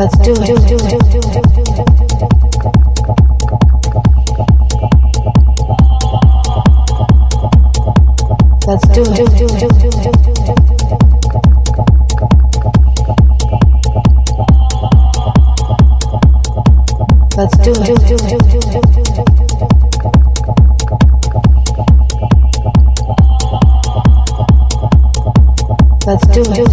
let's do it. Do, do, do, do, do, do, do, do. Let's do it. Do, do, do, do, do, do, do. Let's do it. Do, do, do, do, do, do, do. Let's do it. Do,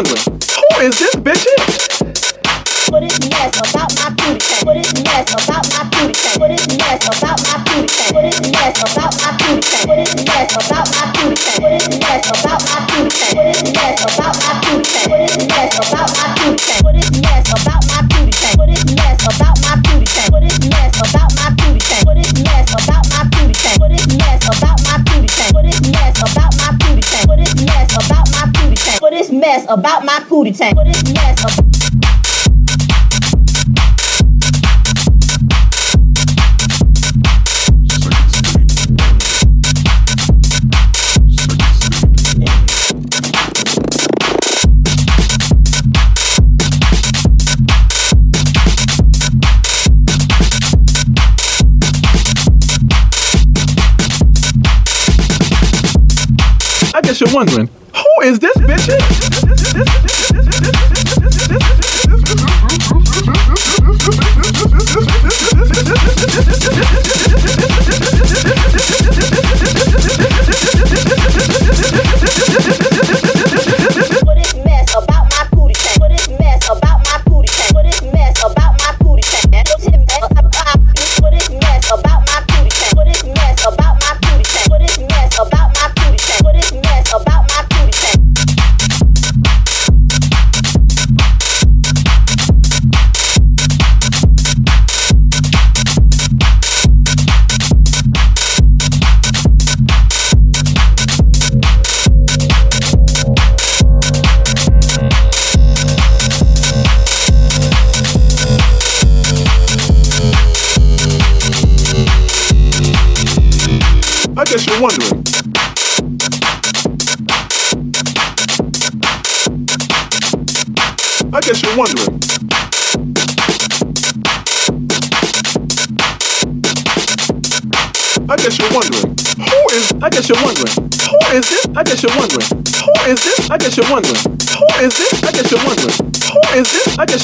Honestly content. guess you're wondering, who is this bitch?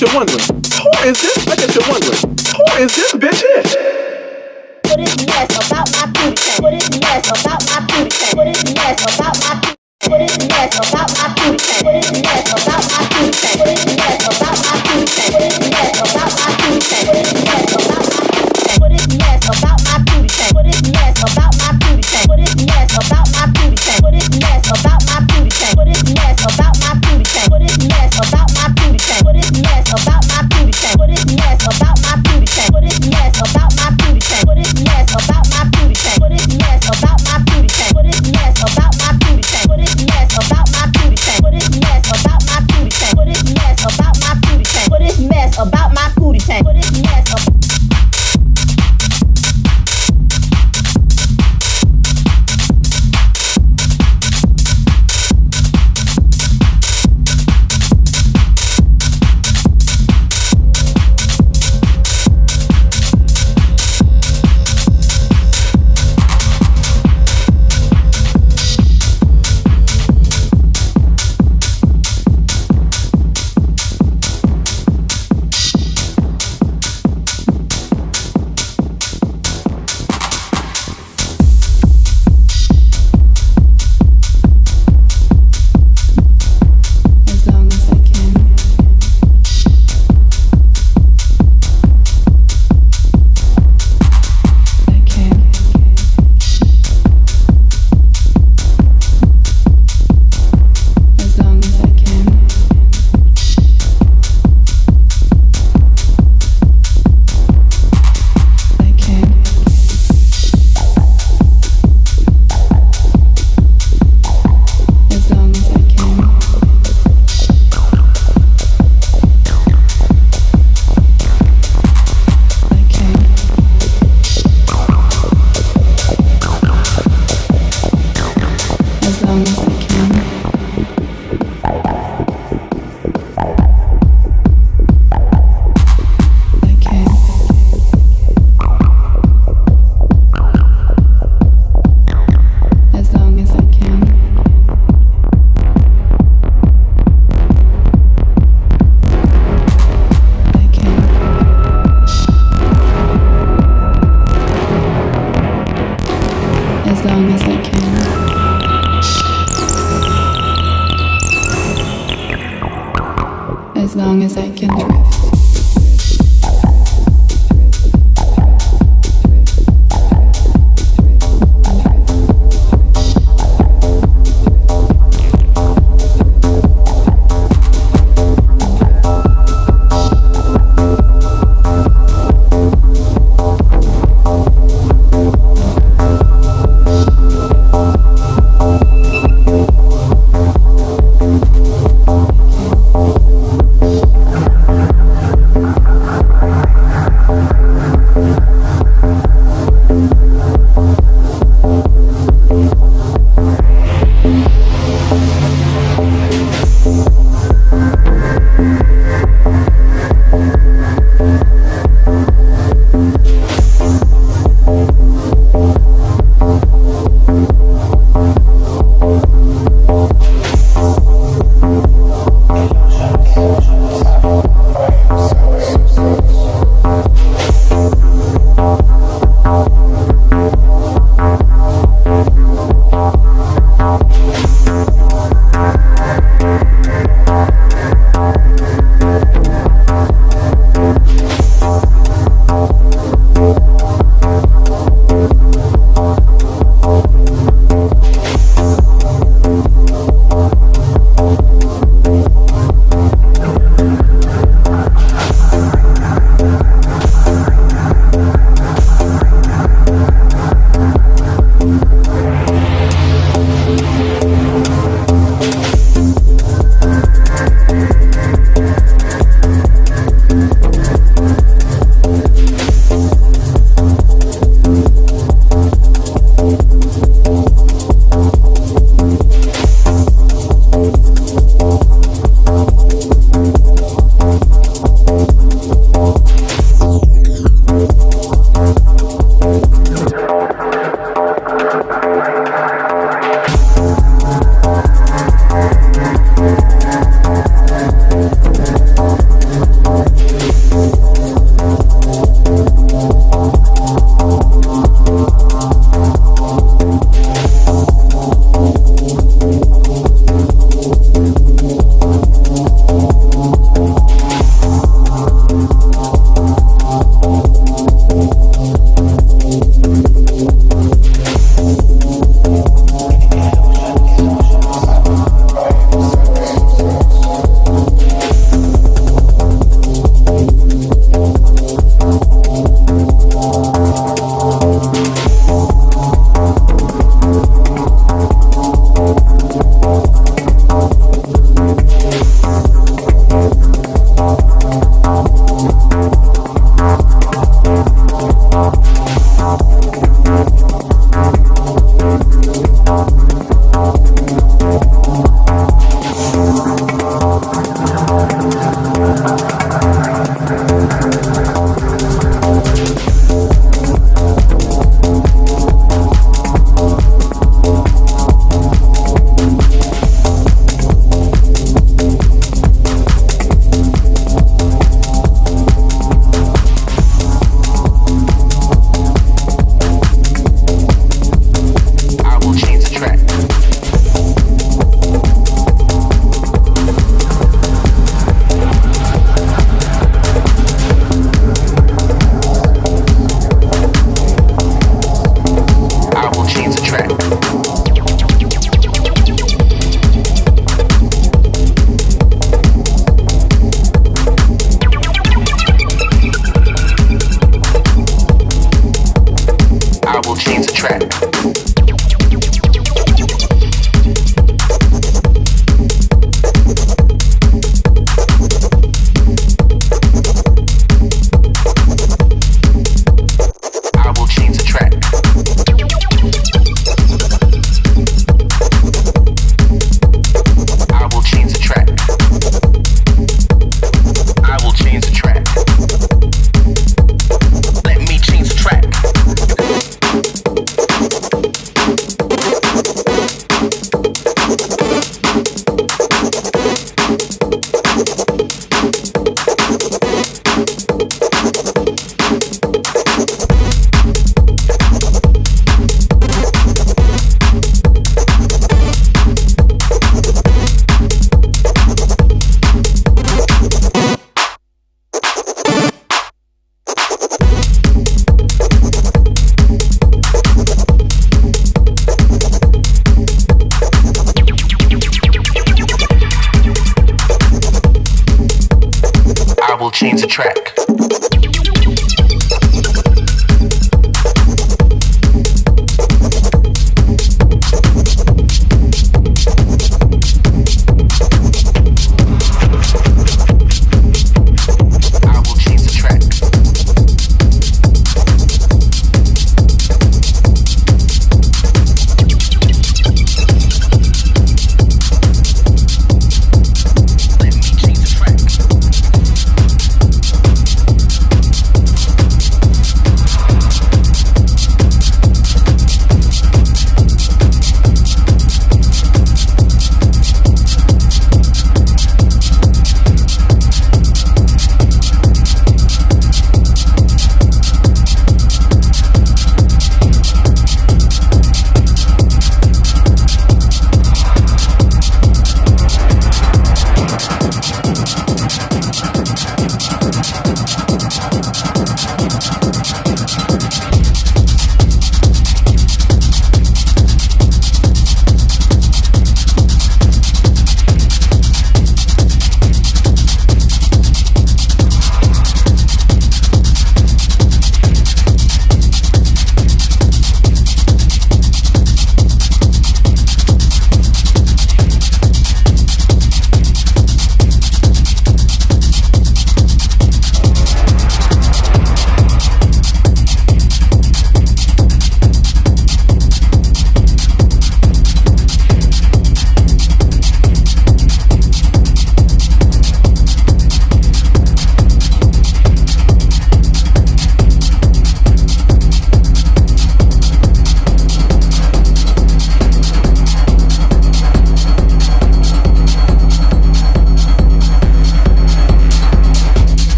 you're wondering, who is this?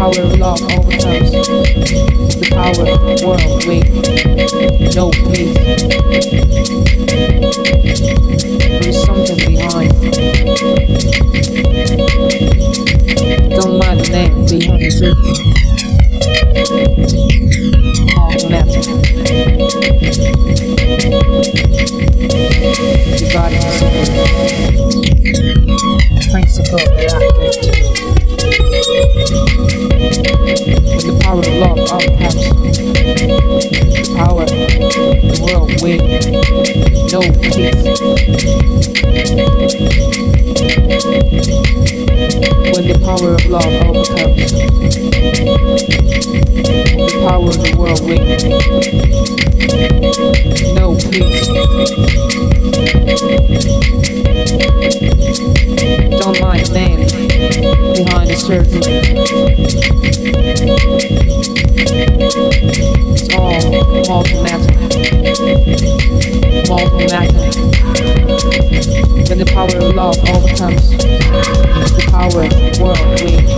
power of love overcomes the power of the world wait. No peace there is something behind. Don't mind the name behind the surface all matter dividing principle principle reactive power of love overcomes the power the world win no peace. When the power of love overcomes the power of the world win no peace don't mind man. Behind the surface it's all. When the power of love overcomes. The power of the world, we